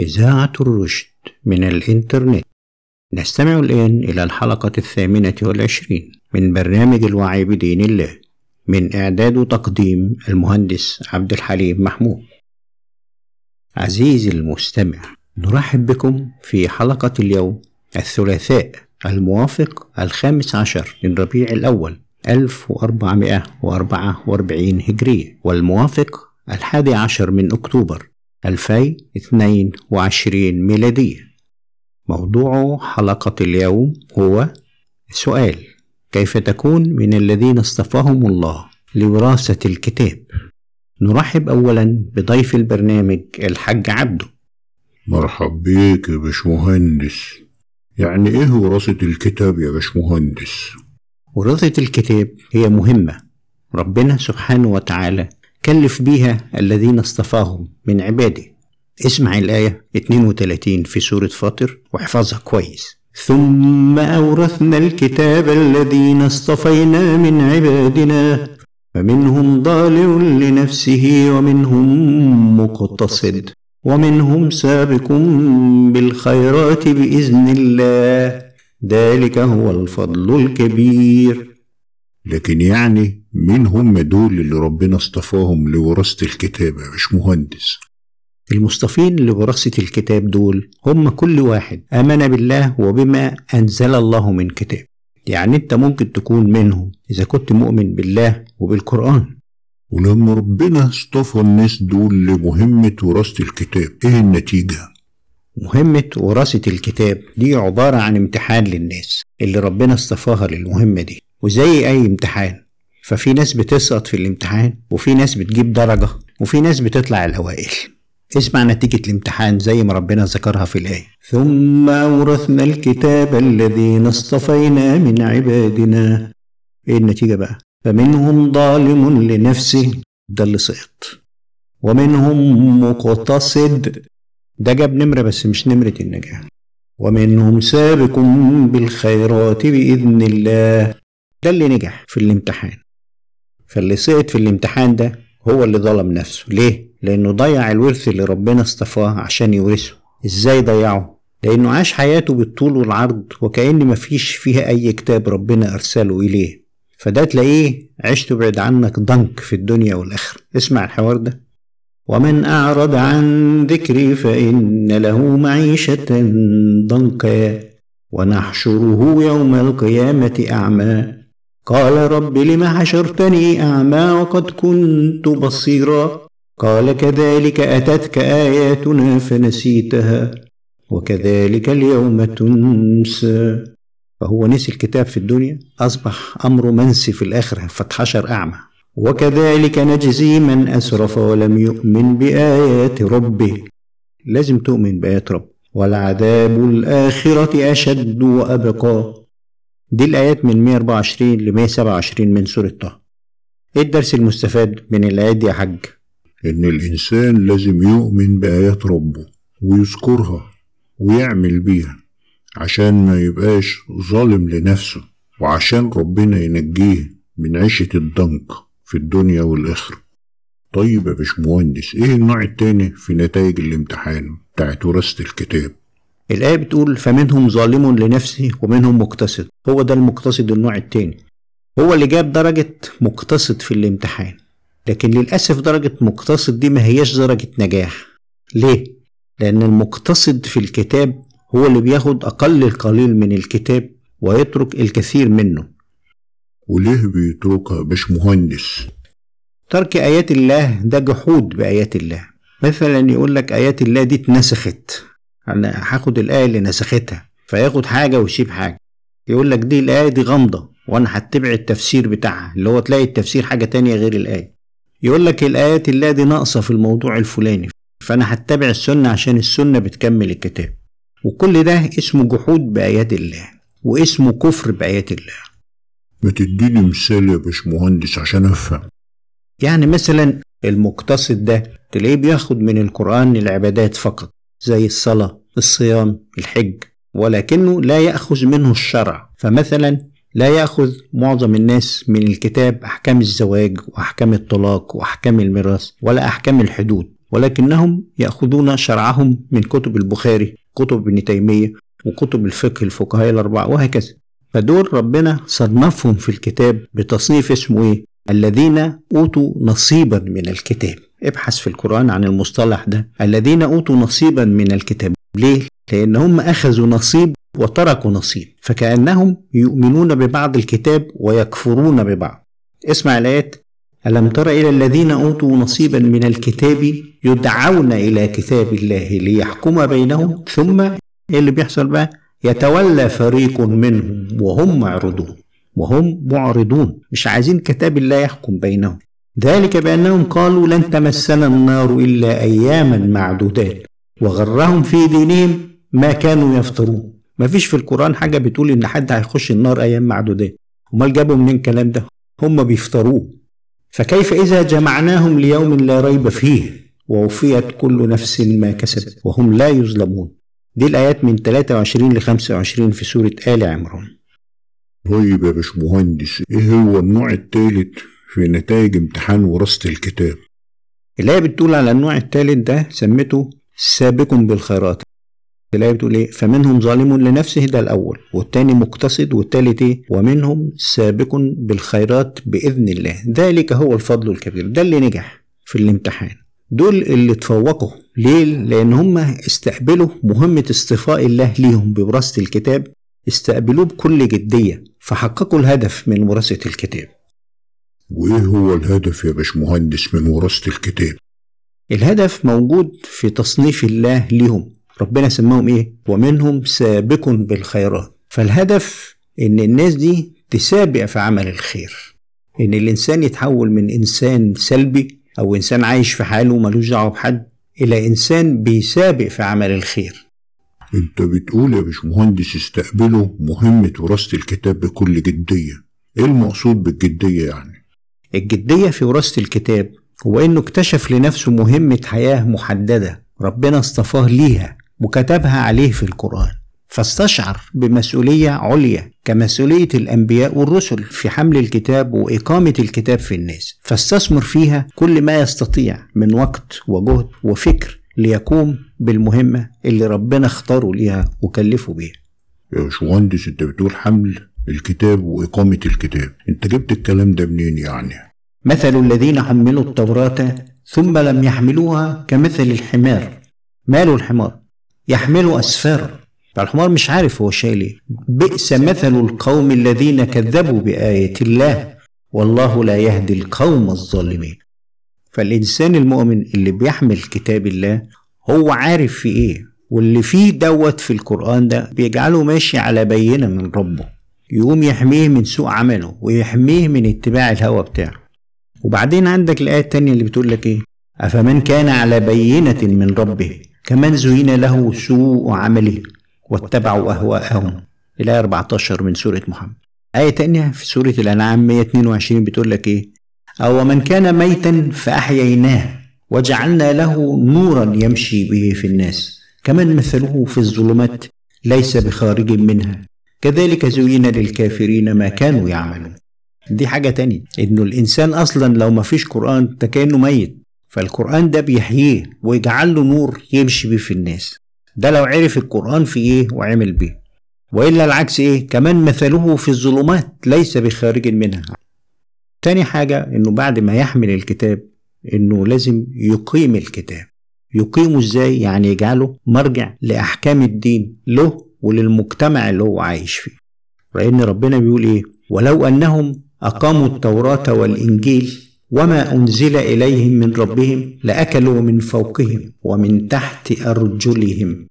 إذاعة الرشد من الإنترنت. نستمع الآن إلى الحلقة الثامنة والعشرين من برنامج الوعي بدين الله من إعداد وتقديم المهندس عبد الحليم محمود. عزيزي المستمع نرحب بكم في حلقة اليوم الثلاثاء الموافق الخامس عشر من ربيع الأول 1444 هجرية والموافق الحادي عشر من أكتوبر. 2022 ميلادية. موضوع حلقة اليوم هو سؤال كيف تكون من الذين اصطفاهم الله لوراثة الكتاب؟ نرحب أولا بضيف البرنامج الحاج عبده. مرحب بيك يا باشمهندس. يعني إيه وراثة الكتاب يا باشمهندس؟ وراثة الكتاب هي مهمة. ربنا سبحانه وتعالى كلف بيها الذين اصطفاهم من عباده. اسمع الآية 32 في سورة فاطر واحفظها كويس. ثم أورثنا الكتاب الذين اصطفينا من عبادنا فمنهم ظالم لنفسه ومنهم مقتصد ومنهم سابق بالخيرات بإذن الله. ذلك هو الفضل الكبير. لكن يعني مين هم دول اللي ربنا اصطفاهم لوراثة الكتاب يا باشمهندس؟ المصطفين لوراثة الكتاب دول هم كل واحد. آمن بالله وبما أنزل الله من كتاب. يعني أنت ممكن تكون منهم إذا كنت مؤمن بالله وبالقرآن. ولما ربنا اصطفى الناس دول لمهمة وراثة الكتاب إيه النتيجة؟ مهمة وراثة الكتاب دي عبارة عن امتحان للناس اللي ربنا اصطفاها للمهمة دي. وزي أي امتحان. ففي ناس بتسقط في الامتحان وفي ناس بتجيب درجة وفي ناس بتطلع الأوائل اسمع نتيجة الامتحان زي ما ربنا ذكرها في الآية. ثم أورثنا الكتاب الذين اصطفينا من عبادنا. إيه النتيجة بقى؟ فمنهم ظالم لنفسه ده اللي سقط ومنهم مقتصد. ده جاب نمرة بس مش نمرة النجاح ومنهم سابق بالخيرات بإذن الله. ده اللي نجح في الامتحان. فاللي سقط في الامتحان ده هو اللي ظلم نفسه. ليه؟ لأنه ضيع الورث اللي ربنا اصطفاه عشان يورثه. إزاي ضيعه؟ لأنه عاش حياته بالطول والعرض وكأن مفيش فيها أي كتاب ربنا أرسله إليه. فده تلاقيه عشت بعد عنك ضنك في الدنيا والآخرة. اسمع الحوار ده. ومن أعرض عن ذكري فإن له معيشة ضنكا ونحشره يوم القيامة أعمى. قال رب لم حشرتني أعمى وقد كنت بصيرا؟ قال كذلك أتتك آياتنا فنسيتها وكذلك اليوم تنسى. فهو نسي الكتاب في الدنيا أصبح أمره منسي في الآخرة فاتحشر أعمى. وكذلك نجزي من أسرف ولم يؤمن بآيات ربه. لازم تؤمن بآيات رب والعذاب الآخرة أشد وأبقى. دي الآيات من 124 ل 127 من سورة طه. إيه الدرس المستفاد من الآيات دي يا حاج؟ إن الإنسان لازم يؤمن بآيات ربه ويذكرها ويعمل بيها عشان ما يبقاش ظالم لنفسه وعشان ربنا ينجيه من عيشة الضنك في الدنيا والآخرة. طيب يا باشمهندس إيه النوع التاني في نتائج الامتحان بتاعت وراثة الكتاب؟ الآية بتقول فمنهم ظالم لنفسه ومنهم مقتصد. هو ده المقتصد النوع التاني. هو اللي جاب درجة مقتصد في الامتحان. لكن للأسف درجة مقتصد دي ما هياش درجة نجاح. ليه؟ لأن المقتصد في الكتاب هو اللي بياخد أقل القليل من الكتاب ويترك الكثير منه. وليه بيتركها باشمهندس ترك آيات الله ده جحود بآيات الله. مثلا يقول لك آيات الله دي اتنسخت. أنا هاخد الآية اللي نسختها فياخد حاجة ويسيب حاجة. يقول لك دي الآية دي غامضة وأنا هتبع التفسير بتاعها اللي هو تلاقي التفسير حاجة تانية غير الآية. يقول لك الآيات الله دي ناقصة في الموضوع الفلاني فأنا هتبع السنة عشان السنة بتكمل الكتاب. وكل ده اسمه جحود بآيات الله واسمه كفر بآيات الله. ما تديني مثال يا باشمهندس عشان أفهم. يعني مثلا المقتصد ده تلاقيه بياخد من القرآن العبادات فقط. زي الصلاة الصيام الحج ولكنه لا يأخذ منه الشرع. فمثلا لا يأخذ معظم الناس من الكتاب أحكام الزواج وأحكام الطلاق وأحكام الميراث ولا أحكام الحدود ولكنهم يأخذون شرعهم من كتب البخاري كتب ابن تيمية وكتب الفقه الفقهاء الأربعة وهكذا. فدول ربنا صنفهم في الكتاب بتصنيف اسمه إيه؟ الذين أوتوا نصيبا من الكتاب. ابحث في القرآن عن المصطلح ده. الذين أوتوا نصيبا من الكتاب. ليه؟ لأن هم أخذوا نصيب وتركوا نصيب. فكأنهم يؤمنون ببعض الكتاب ويكفرون ببعض. اسمع الآيات. ألم تر إلى الذين أوتوا نصيبا من الكتاب يدعون إلى كتاب الله ليحكم بينهم؟ ثم إيه اللي بيحصل بقى؟ يتولى فريق منهم وهم معرضون. وهم معرضون. مش عايزين كتاب الله يحكم بينهم. ذلك بأنهم قالوا لن تمسنا النار إلا أياما معدودات وغرهم في دينهم ما كانوا يفترون ما فيش في القرآن حاجة بتقول إن حد هيخش النار أيام معدودات. أمال جابوا منين الكلام ده؟ هم بيفتروه فكيف إذا جمعناهم ليوم لا ريب فيه؟ ووفيت كل نفس ما كسبت وهم لا يظلمون. دي الآيات من 23 ل 25 في سورة آل عمران. طيب يا باشمهندس إيه هو النوع الثالث في نتائج امتحان وراثة الكتاب. الآية بتقول على النوع الثالث ده سمته سابق بالخيرات. الآية بتقول إيه؟ فمنهم ظالم لنفسه ده الأول والتاني مقتصد والتالت إيه؟ ومنهم سابق بالخيرات بإذن الله. ذلك هو الفضل الكبير. ده اللي نجح في الامتحان. دول اللي تفوقوا. ليه؟ لأن هم استقبلوا مهمة اصطفاء الله ليهم بوراثة الكتاب. استقبلوه بكل جدية. فحققوا الهدف من وراثة الكتاب. وإيه هو الهدف يا باشمهندس من وراثة الكتاب؟ الهدف موجود في تصنيف الله ليهم. ربنا سماهم إيه؟ ومنهم سابق بالخيرات. فالهدف إن الناس دي تسابق في عمل الخير. إن الإنسان يتحول من إنسان سلبي أو إنسان عايش في حاله ملوش دعوة بحد إلى إنسان بيسابق في عمل الخير. أنت بتقول يا باشمهندس استقبلوا مهمة وراثة الكتاب بكل جدية. إيه المقصود بالجدية يعني؟ الجدية في وراثة الكتاب هو إنه اكتشف لنفسه مهمة حياة محددة ربنا اصطفاه ليها وكتبها عليه في القرآن فاستشعر بمسؤولية عليا كمسؤولية الأنبياء والرسل في حمل الكتاب وإقامة الكتاب في الناس فاستثمر فيها كل ما يستطيع من وقت وجهد وفكر ليقوم بالمهمة اللي ربنا اختاره ليها وكلفه بيها. يا باشمهندس أنت بتقول حمل؟ الكتاب وإقامة الكتاب. أنت جبت الكلام ده منين يعني؟ مثل الذين حملوا التوراة ثم لم يحملوها كمثل الحمار. ماله الحمار؟ يحمل أسفارا فالحمار مش عارف هو شايل إيه. بئس مثل القوم الذين كذبوا بآية الله. والله لا يهدي القوم الظالمين. فالإنسان المؤمن اللي بيحمل كتاب الله هو عارف في إيه. واللي فيه دوت في القرآن ده بيجعله ماشي على بينة من ربه. يقوم يحميه من سوء عمله ويحميه من اتباع الهوى بتاعه. وبعدين عندك الآية التانية اللي بتقول لك إيه؟ أفمن كان على بينة من ربه كمن زين له سوء عمله واتبعوا أهواءهم الآية 14 من سورة محمد. آية تانية في سورة الأنعام 122 بتقول لك إيه؟ أو من كان ميتا فأحييناه وجعلنا له نورا يمشي به في الناس كمن مثله في الظلمات ليس بخارج منها. كذلك زين للكافرين ما كانوا يعملون. دي حاجة تانية إنه الإنسان أصلا لو ما فيش قرآن ده كأنه ميت فالقرآن ده بيحييه ويجعل له نور يمشي بيه في الناس. ده لو عرف القرآن في إيه وعمل بيه. وإلا العكس إيه كمان مثله في الظلمات ليس بخارج منها. تاني حاجة إنه بعد ما يحمل الكتاب إنه لازم يقيم الكتاب. يقيمه إزاي؟ يعني يجعله مرجع لأحكام الدين له وللمجتمع اللي هو عايش فيه. لأن ربنا بيقول إيه؟ ولو أنهم أقاموا التوراة والإنجيل وما أنزل إليهم من ربهم لأكلوا من فوقهم ومن تحت أرجلهم.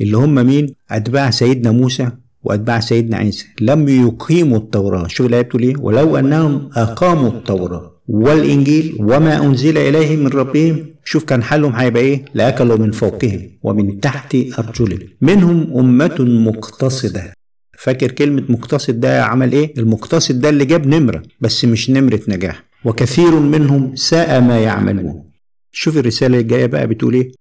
اللي هم مين؟ أتباع سيدنا موسى وأتباع سيدنا عيسى. لم يقيموا التوراة. شوف الآية بتقول إيه؟ ولو أنهم أقاموا التوراة. والإنجيل وما أنزل إليهم من ربهم. شوف كان حالهم هيبقى إيه؟ لأكلوا من فوقهم ومن تحت أرجلهم. منهم أمة مقتصدة. فاكر كلمة مقتصد ده عمل إيه؟ المقتصد ده اللي جاب نمرة بس مش نمرة نجاح. وكثير منهم ساء ما يعملون. شوف الرسالة الجاية بقى بتقول إيه؟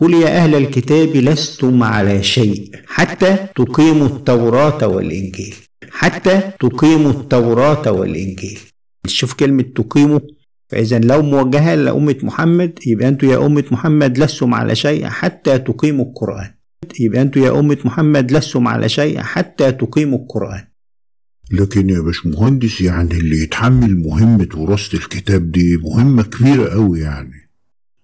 قل يا أهل الكتاب لستم على شيء حتى تقيموا التوراة والإنجيل. حتى تقيموا التوراة والإنجيل. شوف كلمة تقيموا. فإذا لو موجهة لأمة محمد يبقى أنتوا يا أمة محمد لستم على شيء حتى تقيموا القرآن. يبقى أنتوا يا أمة محمد لستم على شيء حتى تقيموا القرآن. لكن يا باشمهندس يعني اللي يتحمل مهمة وراثة الكتاب دي مهمة كبيرة أوي يعني.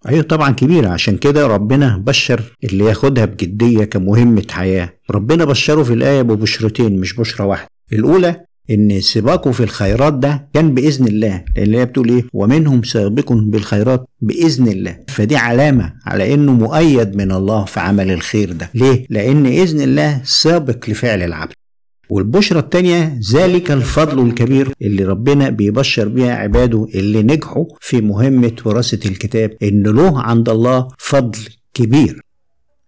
أيوة طبعا كبيرة. عشان كده ربنا بشر اللي ياخدها بجدية كمهمة حياة. ربنا بشره في الآية ببشرتين مش بشرة واحدة. الأولى إن سباقه في الخيرات ده كان بإذن الله لأن هي بتقول إيه؟ ومنهم سابق بالخيرات بإذن الله. فدي علامة على إنه مؤيد من الله في عمل الخير ده. ليه؟ لأن إذن الله سابق لفعل العبد. والبشرة التانية ذلك الفضل الكبير اللي ربنا بيبشر بيها عباده اللي نجحوا في مهمة وراثة الكتاب إن له عند الله فضل كبير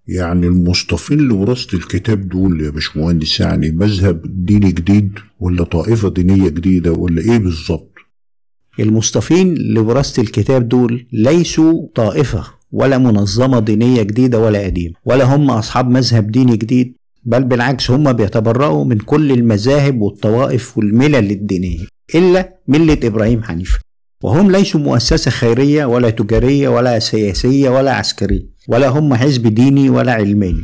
يعني المصطفين لوراثة الكتاب دول يا باشمهندس يعني مذهب ديني جديد ولا طائفة دينية جديدة ولا إيه بالظبط؟ المصطفين لوراثة الكتاب دول ليسوا طائفة ولا منظمة دينية جديدة ولا قديمة ولا هم أصحاب مذهب ديني جديد بل بالعكس هم بيتبرأوا من كل المذاهب والطوائف والملل الدينية إلا ملة إبراهيم حنيفة. وهم ليسوا مؤسسة خيرية ولا تجارية ولا سياسية ولا عسكرية ولا هم حزب ديني ولا علماني.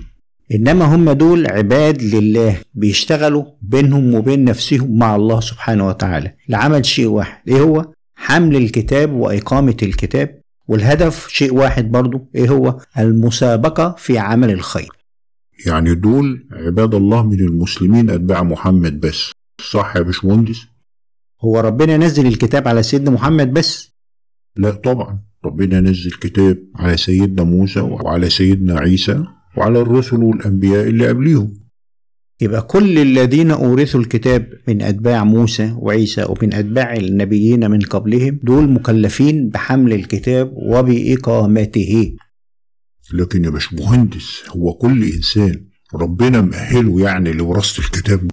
إنما هم دول عباد لله بيشتغلوا بينهم وبين نفسهم مع الله سبحانه وتعالى. لعمل شيء واحد. إيه هو؟ حمل الكتاب وإقامة الكتاب. والهدف شيء واحد برضو إيه هو؟ المسابقة في عمل الخير. يعني دول عباد الله من المسلمين أتباع محمد بس. صح يا باشمهندس؟ هو ربنا نزل الكتاب على سيدنا محمد بس؟ لا طبعا. ربنا نزل كتاب على سيدنا موسى وعلى سيدنا عيسى وعلى الرسل والأنبياء اللي قبليهم. يبقى كل الذين أورثوا الكتاب من أتباع موسى وعيسى ومن أتباع النبيين من قبلهم دول مكلفين بحمل الكتاب وبإقامته. لكن يا باشمهندس هو كل إنسان ربنا مأهله يعني لوراثة الكتاب.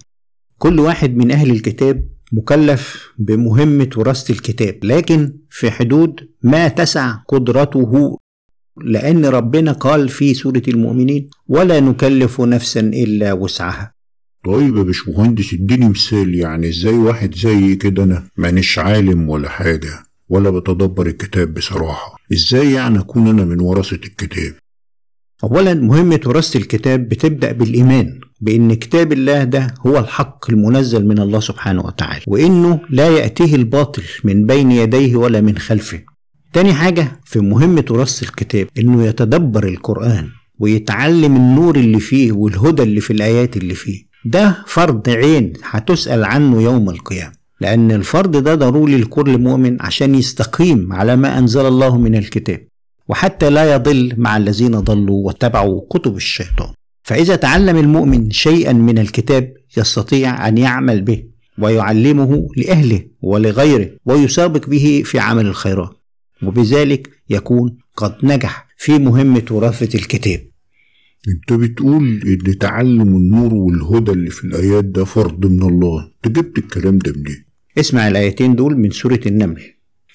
كل واحد من أهل الكتاب مكلف بمهمة وراثة الكتاب لكن في حدود ما تسع قدرته لأن ربنا قال في سورة المؤمنين ولا نكلف نفسا إلا وسعها طيب يا باشمهندس إديني مثال يعني إزاي واحد زي كده أنا مانيش عالم ولا حاجة ولا بتدبر الكتاب بصراحة. إزاي يعني أكون أنا من ورثة الكتاب؟ أولا مهمة وراثة الكتاب بتبدأ بالإيمان بأن كتاب الله ده هو الحق المنزل من الله سبحانه وتعالى وإنه لا يأتيه الباطل من بين يديه ولا من خلفه. تاني حاجة في مهمة وراثة الكتاب إنه يتدبر القرآن ويتعلم النور اللي فيه والهدى اللي في الآيات اللي فيه. ده فرض عين هتسأل عنه يوم القيامة لأن الفرض ده ضروري لكل مؤمن عشان يستقيم على ما أنزل الله من الكتاب. وحتى لا يضل مع الذين ضلوا واتبعوا كتب الشيطان. فإذا تعلم المؤمن شيئا من الكتاب يستطيع أن يعمل به ويعلمه لأهله ولغيره ويسابق به في عمل الخيرات. وبذلك يكون قد نجح في مهمة وراثة الكتاب. أنت بتقول إن تعلم النور والهدى اللي في الآيات ده فرض من الله. أنت جبت الكلام ده منين؟ اسمع الآيتين دول من سورة النمل.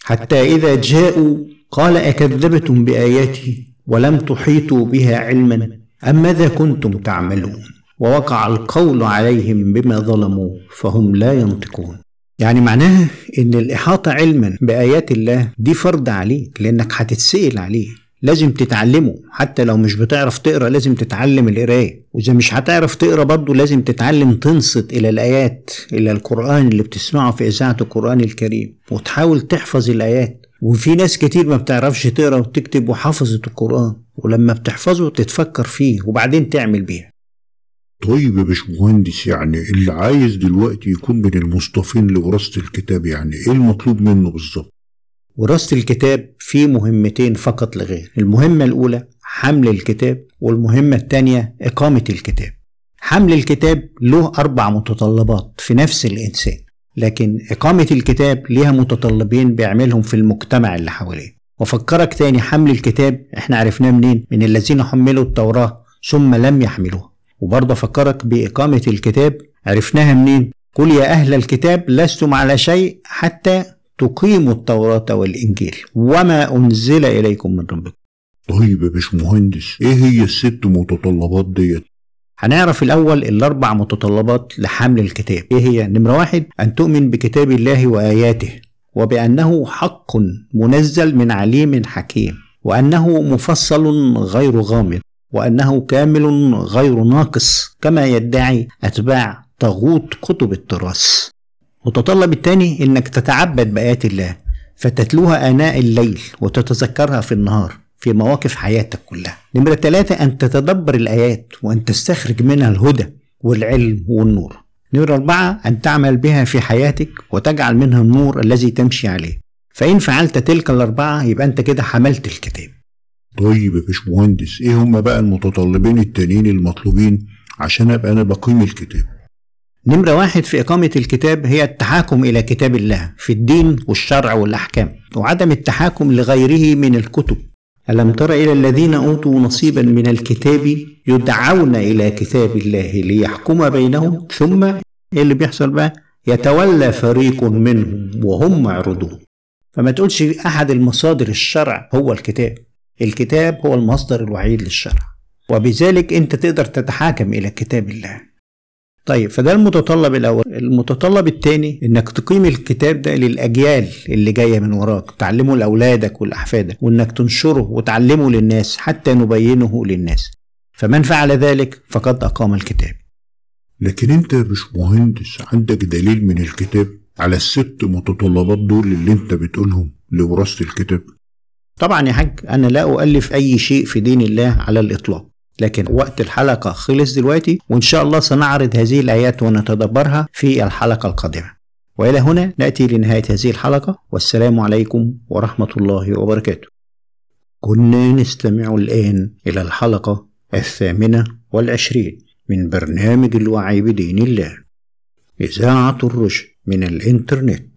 حتى إذا جاءوا قال أكذبتم بآياتي ولم تحيطوا بها علما أم ماذا كنتم تعملون؟ ووقع القول عليهم بما ظلموا فهم لا ينطقون. يعني معناها إن الإحاطة علما بآيات الله دي فرض عليك لأنك هتتسأل عليه. لازم تتعلمه. حتى لو مش بتعرف تقرأ لازم تتعلم القرايه وإذا مش هتعرف تقرأ برضه لازم تتعلم تنصت إلى الآيات إلى القرآن اللي بتسمعه في إذاعة القرآن الكريم. وتحاول تحفظ الآيات. وفي ناس كتير ما بتعرفش تقرأ وتكتب وحفظت القرآن ولما بتحفظه تتفكر فيه وبعدين تعمل بيها. طيب يا باشمهندس يعني اللي عايز دلوقتي يكون من المصطفين لوراثة الكتاب يعني إيه المطلوب منه بالظبط؟ وراثة الكتاب في مهمتين فقط لغير. المهمة الأولى حمل الكتاب والمهمة الثانية إقامة الكتاب. حمل الكتاب له أربع متطلبات في نفس الإنسان. لكن إقامة الكتاب ليها متطلبين بيعملهم في المجتمع اللي حواليه. وفكرك تاني حمل الكتاب إحنا عرفناه منين؟ من الذين حملوا التوراة ثم لم يحملوها وبرضه أفكرك بإقامة الكتاب عرفناها منين؟ قل يا أهل الكتاب لستم على شيء حتى تقيموا التوراة والإنجيل. وما أنزل إليكم من ربكم. طيب يا باشمهندس إيه هي الست متطلبات ديت؟ هنعرف الأول الأربع متطلبات لحمل الكتاب. إيه هي؟ نمرة واحد أن تؤمن بكتاب الله وآياته وبأنه حق منزل من عليم حكيم وأنه مفصل غير غامض وأنه كامل غير ناقص كما يدعي أتباع طاغوت كتب التراث. متطلب الثاني إنك تتعبد بآيات الله فتتلوها آناء الليل وتتذكرها في النهار. في مواقف حياتك كلها. نمرة ثلاثة أن تتدبر الآيات وأن تستخرج منها الهدى والعلم والنور. نمرة أربعة أن تعمل بها في حياتك وتجعل منها النور الذي تمشي عليه. فإن فعلت تلك الأربعة يبقى أنت كده حملت الكتاب. طيب يا باشمهندس إيه هما بقى المتطلبين التانيين المطلوبين عشان أبقى أنا بقيم الكتاب؟ نمرة واحد في إقامة الكتاب هي التحاكم إلى كتاب الله في الدين والشرع والأحكام وعدم التحاكم لغيره من الكتب. ألم تر إلى الذين أوتوا نصيبا من الكتاب يدعون إلى كتاب الله ليحكم بينهم؟ ثم إيه اللي بيحصل بقى؟ يتولى فريق منهم وهم معرضون فما تقولش أحد المصادر الشرع هو الكتاب. الكتاب هو المصدر الوحيد للشرع. وبذلك أنت تقدر تتحاكم إلى كتاب الله. طيب فده المتطلب الأول. المتطلب الثاني إنك تقيم الكتاب ده للأجيال اللي جاية من وراك تعلمه لأولادك ولأحفادك وإنك تنشره وتعلمه للناس حتى نبينه للناس. فمن فعل ذلك فقد أقام الكتاب. لكن أنت يا باشمهندس عندك دليل من الكتاب على الست متطلبات دول اللي أنت بتقولهم لوراثة الكتاب؟ طبعا يا حاج أنا لا أؤلف أي شيء في دين الله على الإطلاق. لكن وقت الحلقة خلص دلوقتي وإن شاء الله سنعرض هذه الآيات ونتدبرها في الحلقة القادمة. وإلى هنا نأتي لنهاية هذه الحلقة والسلام عليكم ورحمة الله وبركاته. كنا نستمع الآن إلى الحلقة الثامنة والعشرين من برنامج الوعي بدين الله. إذاعة الرشد من الإنترنت.